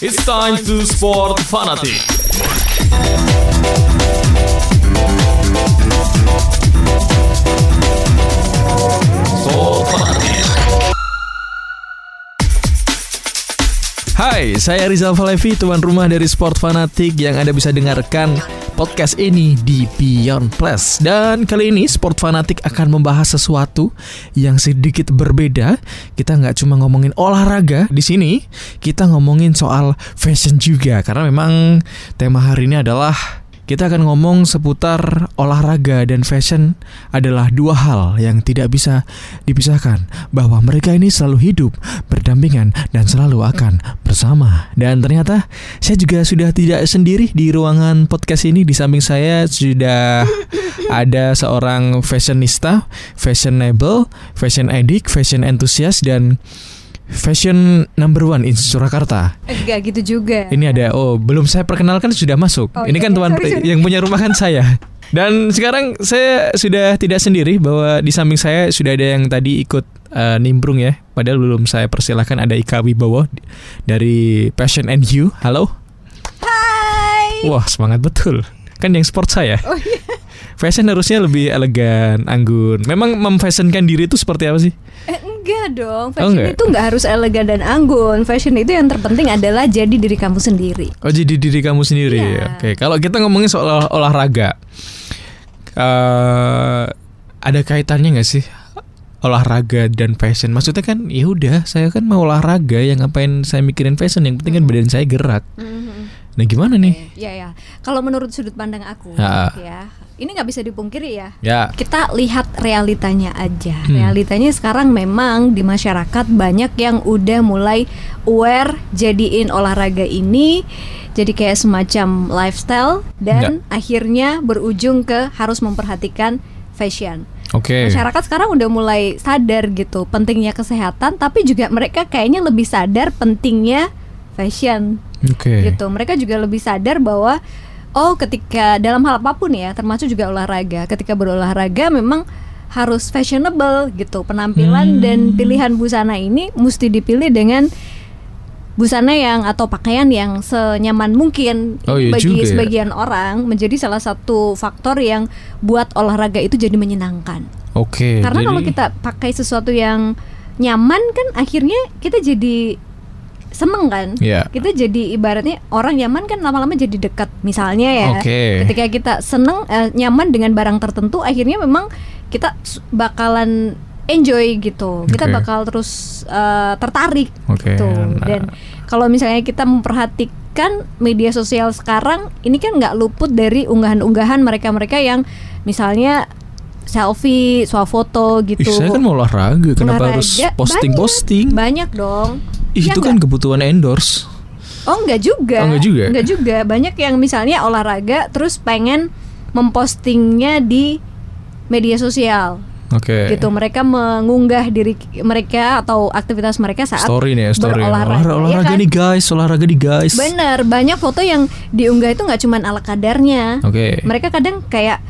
It's time to Sport Fanatic. Sport Hai, saya Rizal Falevi, tuan rumah dari Sport Fanatik yang Anda bisa dengarkan podcast ini di Beyond Plus. Dan kali ini Sport Fanatik akan membahas sesuatu yang sedikit berbeda. Kita nggak cuma ngomongin olahraga di sini, kita ngomongin soal fashion juga. Karena memang tema hari ini adalah kita akan ngomong seputar olahraga dan fashion adalah dua hal yang tidak bisa dipisahkan bahwa mereka ini selalu hidup berdampingan dan selalu akan bersama. Dan ternyata saya juga sudah tidak sendiri di ruangan podcast ini di samping saya sudah ada seorang fashionista, fashionable, fashion addict, fashion enthusiast dan Fashion number one in Surakarta. Enggak gitu juga. Ini ada oh belum saya perkenalkan sudah masuk. Oh, Ini iya, kan iya. tuan Sorry, sorry. yang punya rumah kan saya. Dan sekarang saya sudah tidak sendiri bahwa di samping saya sudah ada yang tadi ikut eh, nimbrung ya. Padahal belum saya persilahkan ada Ika Wibowo dari Passion and You. Halo. Hai. Wah semangat betul. Kan yang sport saya. Oh iya. Fashion harusnya lebih elegan, anggun. Memang memfashionkan diri itu seperti apa sih? Eh, enggak dong. Oh, Fashion enggak? itu enggak harus elegan dan anggun. Fashion itu yang terpenting adalah jadi diri kamu sendiri. Oh jadi diri kamu sendiri. Iya. Oke, kalau kita ngomongin soal olah- olahraga, eh ada kaitannya nggak sih olahraga dan fashion? Maksudnya kan, ya udah, saya kan mau olahraga, yang ngapain saya mikirin fashion? Yang penting kan Hmm. badan saya gerak. Nah gimana nih? Ya ya. Kalau menurut sudut pandang aku, Ya. ya, ini nggak bisa dipungkiri ya. Ya, Kita lihat realitanya aja. Hmm. Realitanya sekarang memang di masyarakat banyak yang udah mulai aware jadiin olahraga ini jadi kayak semacam lifestyle dan akhirnya berujung ke harus memperhatikan fashion. oke. Masyarakat sekarang udah mulai sadar gitu pentingnya kesehatan, tapi juga mereka kayaknya lebih sadar pentingnya fashion Oke. gitu. Mereka juga lebih sadar bahwa oh ketika dalam hal apa pun ya, termasuk juga olahraga, ketika berolahraga memang harus fashionable gitu. Penampilan Hmm. dan pilihan busana ini mesti dipilih dengan busana yang atau pakaian yang senyaman mungkin Oh, iya bagi juga ya. sebagian orang menjadi salah satu faktor yang buat olahraga itu jadi menyenangkan. Oke. Karena jadi- kalau kita pakai sesuatu yang nyaman kan akhirnya kita jadi seneng kan. Ya. Kita jadi ibaratnya orang nyaman kan lama-lama jadi dekat. Misalnya ya. Oke. Ketika kita seneng eh, nyaman dengan barang tertentu akhirnya memang kita bakalan enjoy gitu. Kita Oke. bakal terus eh, tertarik Oke, gitu. nah. Dan kalau misalnya kita memperhatikan media sosial sekarang ini kan nggak luput dari unggahan-unggahan mereka-mereka yang misalnya selfie, swafoto Ih, gitu. saya kan mau olahraga, kenapa harus Olahraga, posting-posting? Banyak dong. Ih, Iya itu kan kebutuhan endorse. Oh enggak juga. Oh, enggak juga? Enggak juga. Banyak yang misalnya olahraga terus pengen mempostingnya di media sosial Oke. gitu. Mereka mengunggah diri mereka atau aktivitas mereka saat Story nih ya, story. berolahraga, Olahraga, ya olahraga kan? nih guys, olahraga nih guys. Bener, banyak foto yang diunggah itu nggak cuman ala kadarnya. Oke. Mereka kadang kayak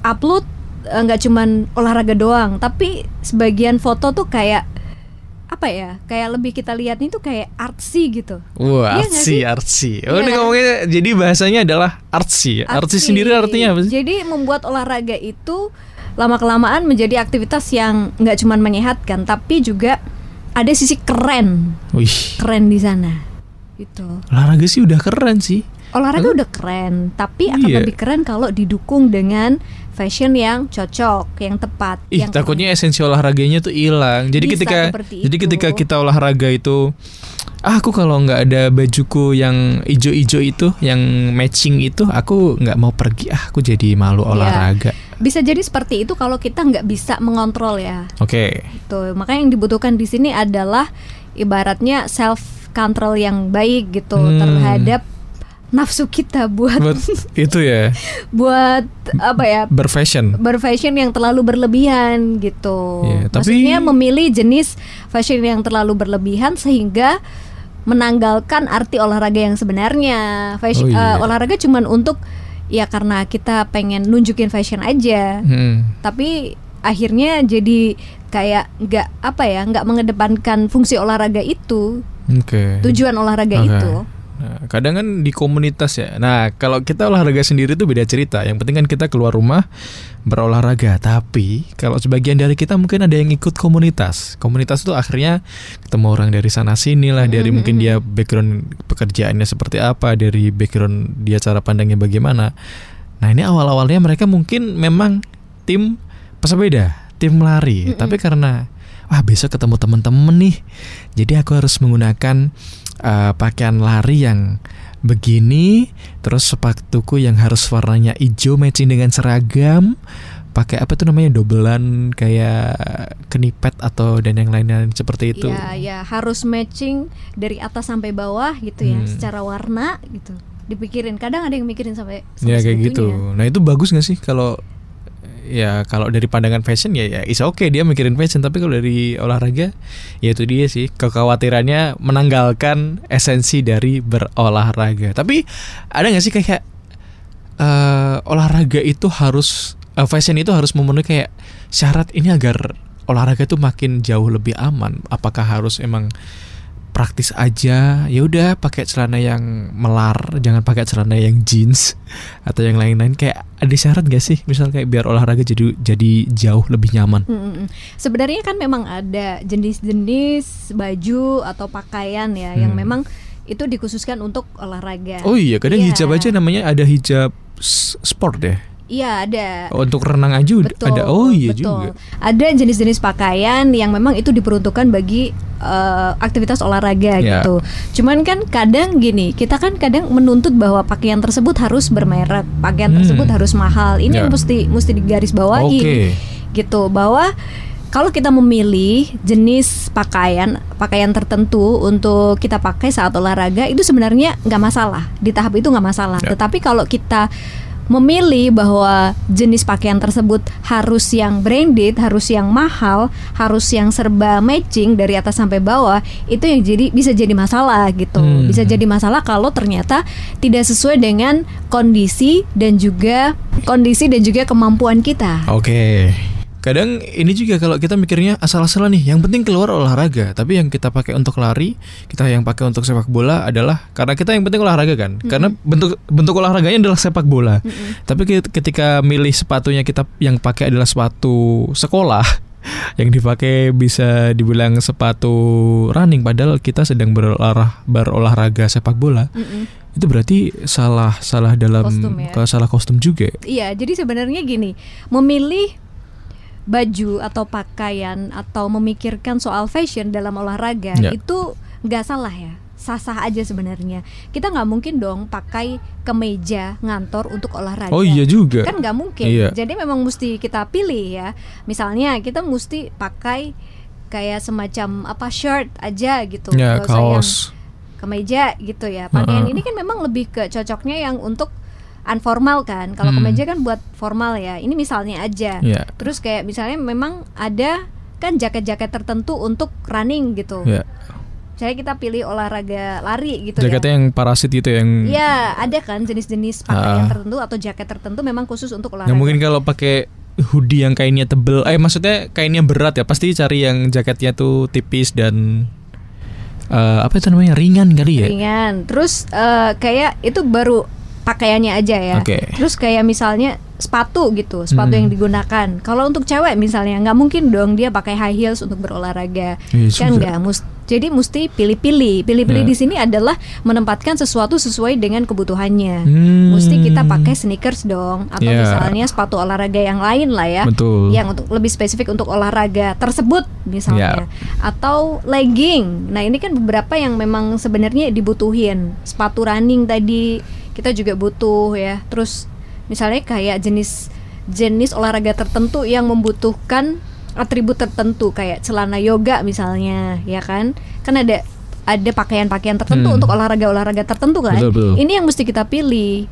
upload eh, nggak cuman olahraga doang, tapi sebagian foto tuh kayak apa ya? Kayak lebih kita lihat itu kayak artsy gitu. Wah, Iya nggak artsy, artsy. Oh, Iya ini kan? ngomongnya jadi bahasanya adalah artsy. Artsy, sendiri artinya apa sih? Jadi membuat olahraga itu lama kelamaan menjadi aktivitas yang nggak cuman menyehatkan, tapi juga ada sisi keren, Wih, keren di sana. Gitu. olahraga sih udah keren sih. Olahraga udah keren, tapi akan Iya. lebih keren kalau didukung dengan fashion yang cocok, yang tepat. Ih, yang takutnya esensi olahraganya tuh hilang. Jadi Bisa ketika jadi itu. ketika kita olahraga itu ah, aku kalau nggak ada bajuku yang ijo-ijo itu, yang matching itu, aku nggak mau pergi. Ah, aku jadi malu Iya. olahraga. bisa jadi seperti itu kalau kita nggak bisa mengontrol ya. Oke. Tuh, makanya yang dibutuhkan di sini adalah ibaratnya self control yang baik gitu Hmm. terhadap nafsu kita buat Buat itu ya, buat apa ya berfashion. berfashion yang terlalu berlebihan gitu. Iya, tapi- Maksudnya memilih jenis fashion yang terlalu berlebihan sehingga menanggalkan arti olahraga yang sebenarnya. Oh, Fashion iya. eh, olahraga cuman untuk ya karena kita pengen nunjukin fashion aja. Hmm. Tapi akhirnya jadi kayak nggak apa ya nggak mengedepankan fungsi olahraga itu Oke. tujuan olahraga Oke. itu Nah, kadang kan di komunitas ya. Nah, kalau kita olahraga sendiri itu beda cerita. Yang penting kan kita keluar rumah berolahraga. Tapi kalau sebagian dari kita mungkin ada yang ikut komunitas. Komunitas itu akhirnya ketemu orang dari sana sini lah. Dari mungkin dia background pekerjaannya seperti apa, dari background dia cara pandangnya bagaimana. Nah, ini awal-awalnya mereka mungkin memang tim pesepeda, tim lari. Tapi karena wah besok ketemu teman-teman nih, jadi aku harus menggunakan uh, pakaian lari yang begini, terus sepatuku yang harus warnanya hijau matching dengan seragam. Pakai apa tuh namanya dobelan kayak kenipet atau dan yang lain-lain seperti itu. Ya, ya harus matching dari atas sampai bawah gitu ya, Hmm. secara warna gitu. Dipikirin. Kadang ada yang mikirin sampai, Ya sampai kayak segitunya. gitu. Nah itu bagus nggak sih kalau ya kalau dari pandangan fashion ya ya is oke dia mikirin fashion tapi kalau dari olahraga ya itu dia sih kekhawatirannya menanggalkan esensi dari berolahraga. Tapi ada nggak sih kayak eh, olahraga itu harus eh, fashion itu harus memenuhi kayak syarat ini agar olahraga itu makin jauh lebih aman. Apakah harus emang praktis aja ya udah pakai celana yang melar jangan pakai celana yang jeans atau yang lain-lain kayak ada syarat gak sih misal kayak biar olahraga jadi jadi jauh lebih nyaman Mm, mm, mm. Sebenarnya kan memang ada jenis-jenis baju atau pakaian ya yang Hmm. memang itu dikhususkan untuk olahraga. oh iya kadang Iya. hijab aja namanya ada hijab sport ya Iya ada. untuk renang aja udah Betul, ada oh iya betul. juga Ada jenis-jenis pakaian yang memang itu diperuntukkan bagi eh, aktivitas olahraga Ya. gitu. Cuman kan kadang gini, kita kan kadang menuntut bahwa pakaian tersebut harus bermerek, pakaian Hmm. tersebut harus mahal. Ini Ya. yang mesti mesti digarisbawahi Oke. gitu bahwa kalau kita memilih jenis pakaian pakaian tertentu untuk kita pakai saat olahraga itu sebenarnya nggak masalah di tahap itu nggak masalah Ya. tetapi kalau kita memilih bahwa jenis pakaian tersebut harus yang branded, harus yang mahal, harus yang serba matching dari atas sampai bawah, itu yang jadi bisa jadi masalah gitu. Hmm. Bisa jadi masalah kalau ternyata tidak sesuai dengan kondisi dan juga kondisi dan juga kemampuan kita. Oke. Kadang ini juga kalau kita mikirnya asal-asalan nih, yang penting keluar olahraga. Tapi yang kita pakai untuk lari, kita yang pakai untuk sepak bola adalah karena kita yang penting olahraga kan. Karena bentuk bentuk olahraganya adalah sepak bola. Tapi ke- ketika milih sepatunya kita yang pakai adalah sepatu sekolah, yang dipakai bisa dibilang sepatu running padahal kita sedang berolah berolahraga sepak bola. Mm-mm. Itu berarti salah salah dalam Kostum ya. salah kostum juga. Iya, jadi sebenarnya gini, memilih baju atau pakaian atau memikirkan soal fashion dalam olahraga Ya. itu nggak salah ya, sah-sah aja sebenarnya. Kita nggak mungkin dong pakai kemeja ngantor untuk olahraga. Oh iya juga. Kan nggak mungkin. Iya. Jadi memang mesti kita pilih ya. Misalnya kita mesti pakai kayak semacam apa shirt aja gitu. Ya, kaos. kemeja gitu ya. Pakaian Heeh. ini kan memang lebih ke cocoknya yang untuk unformal kan. Kalau Hmm. kemeja kan buat formal ya. Ini misalnya aja. Ya. Terus kayak misalnya memang ada kan jaket-jaket tertentu untuk running gitu. Ya. Saya kita pilih olahraga lari gitu Jaketnya ya. yang parasit gitu yang Iya, ada kan jenis-jenis pakaian Ah. tertentu atau jaket tertentu memang khusus untuk olahraga. Nah mungkin kalau pakai hoodie yang kainnya tebel, eh maksudnya kainnya berat ya, pasti cari yang jaketnya tuh tipis dan eh, apa itu namanya ringan kali ya. ringan. Terus eh, kayak itu baru pakaiannya aja ya. Oke. Terus kayak misalnya sepatu gitu, sepatu Hmm. yang digunakan. Kalau untuk cewek misalnya nggak mungkin dong dia pakai high heels untuk berolahraga. Iya kan nggak mus jadi mesti pilih-pilih. Pilih-pilih Ya. di sini adalah menempatkan sesuatu sesuai dengan kebutuhannya. Hmm. Mesti kita pakai sneakers dong atau Ya. misalnya sepatu olahraga yang lain lah ya. Betul. Yang untuk lebih spesifik untuk olahraga tersebut misalnya Ya. atau legging. Nah, ini kan beberapa yang memang sebenarnya dibutuhin. Sepatu running tadi kita juga butuh ya. Terus misalnya kayak jenis jenis olahraga tertentu yang membutuhkan atribut tertentu kayak celana yoga misalnya, ya kan? Kan ada ada pakaian-pakaian tertentu Hmm. untuk olahraga-olahraga tertentu kan. Betul, betul. Ini yang mesti kita pilih.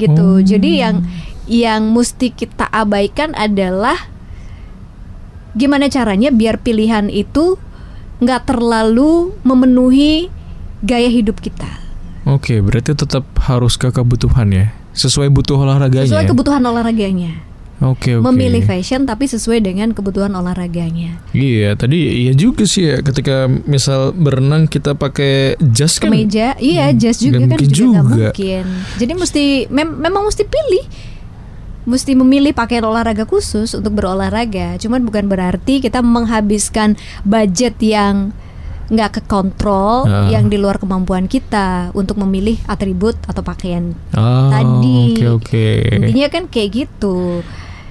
Gitu. Oh. Jadi yang yang mesti kita abaikan adalah gimana caranya biar pilihan itu nggak terlalu memenuhi gaya hidup kita. Oke, berarti tetap harus ke kebutuhan ya. Sesuai butuh olahraganya. Sesuai kebutuhan olahraganya. Oke oke. memilih fashion tapi sesuai dengan kebutuhan olahraganya. Iya, tadi iya juga sih ya. Ketika misal berenang kita pakai jas kan. Kemeja, iya, jas juga kan juga juga. mungkin. Jadi mesti mem- memang mesti pilih. Mesti memilih pakaian olahraga khusus untuk berolahraga. Cuman bukan berarti kita menghabiskan budget yang nggak kekontrol, Ah. yang di luar kemampuan kita untuk memilih atribut atau pakaian Oh, tadi. Oke oke. Intinya kan kayak gitu.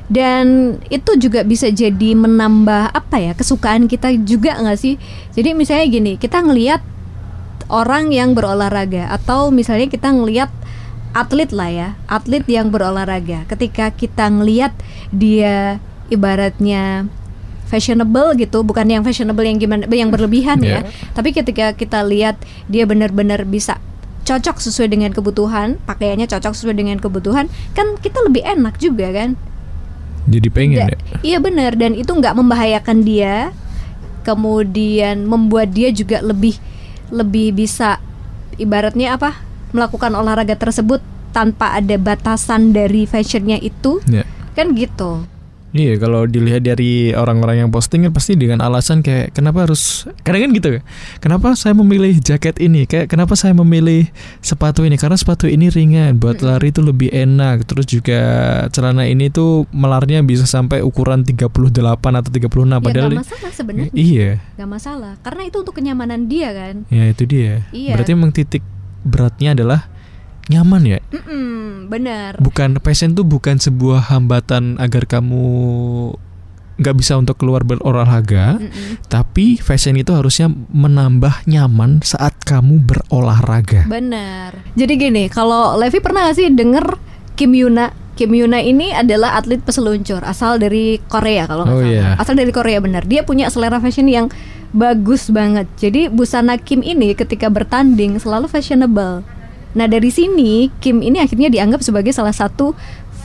Dan itu juga bisa jadi menambah apa ya kesukaan kita juga nggak sih? Jadi misalnya gini, kita ngelihat orang yang berolahraga atau misalnya kita ngelihat atlet lah ya, atlet yang berolahraga. Ketika kita ngelihat dia ibaratnya fashionable gitu, bukan yang fashionable yang gimana, yang berlebihan ya. Yeah. Tapi ketika kita lihat dia benar-benar bisa cocok sesuai dengan kebutuhan, pakaiannya cocok sesuai dengan kebutuhan, kan kita lebih enak juga kan? Jadi pengen Nggak- ya. Iya benar dan itu nggak membahayakan dia, kemudian membuat dia juga lebih lebih bisa ibaratnya apa melakukan olahraga tersebut tanpa ada batasan dari fashionnya itu Ya. kan gitu. Iya, kalau dilihat dari orang-orang yang posting kan pasti dengan alasan kayak kenapa harus kadang kan gitu ya. Kenapa saya memilih jaket ini? Kayak kenapa saya memilih sepatu ini? Karena sepatu ini ringan, buat lari itu lebih enak. Terus juga celana ini tuh melarnya bisa sampai ukuran 38 atau 36 Ya padahal nggak masalah sebenarnya, Iya, nggak masalah karena itu untuk kenyamanan dia kan. ya itu dia. Iya. Berarti memang titik beratnya adalah nyaman ya. Mm-mm, benar. Bukan passion tuh bukan sebuah hambatan agar kamu nggak bisa untuk keluar berolahraga, Mm-mm. tapi fashion itu harusnya menambah nyaman saat kamu berolahraga. Benar. Jadi gini, kalau Levi pernah gak sih denger Kim Yuna? Kim Yuna ini adalah atlet peseluncur asal dari Korea kalau nggak Oh, salah. iya. Asal dari Korea benar. Dia punya selera fashion yang bagus banget. Jadi busana Kim ini ketika bertanding selalu fashionable. Nah dari sini Kim ini akhirnya dianggap sebagai salah satu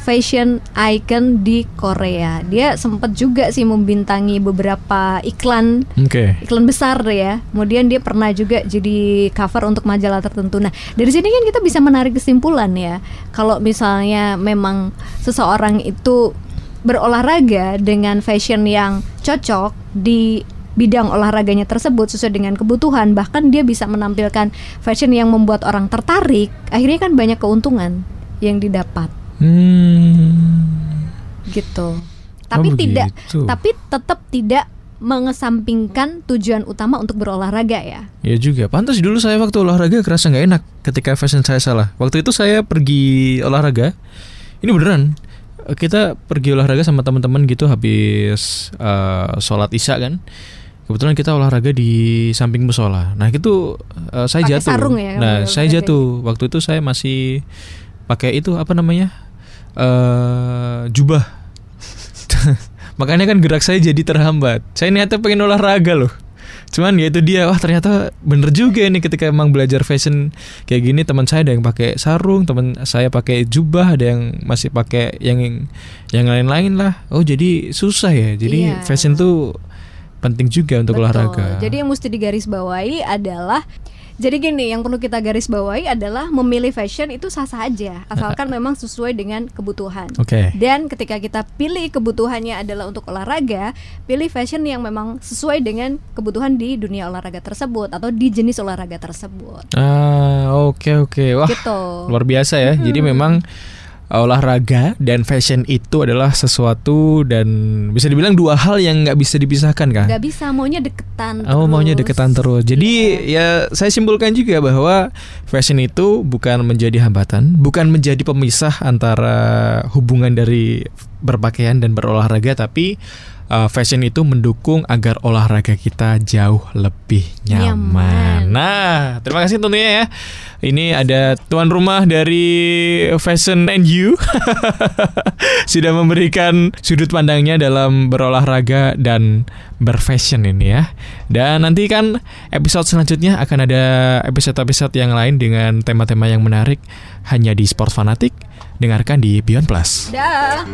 fashion icon di Korea. Dia sempat juga sih membintangi beberapa iklan Oke. iklan besar ya. Kemudian dia pernah juga jadi cover untuk majalah tertentu. Nah, dari sini kan kita bisa menarik kesimpulan ya. Kalau misalnya memang seseorang itu berolahraga dengan fashion yang cocok di bidang olahraganya tersebut sesuai dengan kebutuhan, bahkan dia bisa menampilkan fashion yang membuat orang tertarik, akhirnya kan banyak keuntungan yang didapat Hmm. gitu. Tapi tidak begitu. tapi tetap tidak mengesampingkan tujuan utama untuk berolahraga ya. Ya juga, pantas dulu saya waktu olahraga kerasa nggak enak ketika fashion saya salah. Waktu itu saya pergi olahraga, ini beneran. Kita pergi olahraga sama teman-teman gitu habis eh, sholat isya kan. Kebetulan kita olahraga di samping musola. Nah itu eh, saya Pakai jatuh. sarung ya, nah kamu saya olahraga jatuh. Waktu itu saya masih pakai itu apa namanya eh jubah. Makanya kan gerak saya jadi terhambat. Saya niatnya pengen olahraga loh. Cuman ya itu dia, wah ternyata bener juga nih ketika emang belajar fashion kayak gini teman saya ada yang pakai sarung, teman saya pakai jubah, ada yang masih pakai yang yang lain-lain lah. Oh jadi susah ya. Jadi Iya. fashion tuh penting juga untuk Betul. olahraga. Jadi yang mesti digarisbawahi adalah jadi gini, yang perlu kita garis bawahi adalah memilih fashion itu sah-sah aja, asalkan memang sesuai dengan kebutuhan. Oke. Dan ketika kita pilih kebutuhannya adalah untuk olahraga, pilih fashion yang memang sesuai dengan kebutuhan di dunia olahraga tersebut atau di jenis olahraga tersebut. Ah, oke oke. Wah, gitu. luar biasa ya. Jadi memang olahraga dan fashion itu adalah sesuatu dan bisa dibilang dua hal yang nggak bisa dipisahkan kan? Gak bisa maunya deketan. Oh maunya terus. deketan terus. Jadi ya saya simpulkan juga bahwa fashion itu bukan menjadi hambatan, bukan menjadi pemisah antara hubungan dari berpakaian dan berolahraga, tapi uh, fashion itu mendukung agar olahraga kita jauh lebih nyaman. Nyaman. Nah, terima kasih tentunya ya. Ini ada tuan rumah dari Fashion and You sudah memberikan sudut pandangnya dalam berolahraga dan berfashion ini ya. Dan nanti kan episode selanjutnya akan ada episode-episode yang lain dengan tema-tema yang menarik hanya di Sport Fanatic. Dengarkan di Beyond Plus. Dah.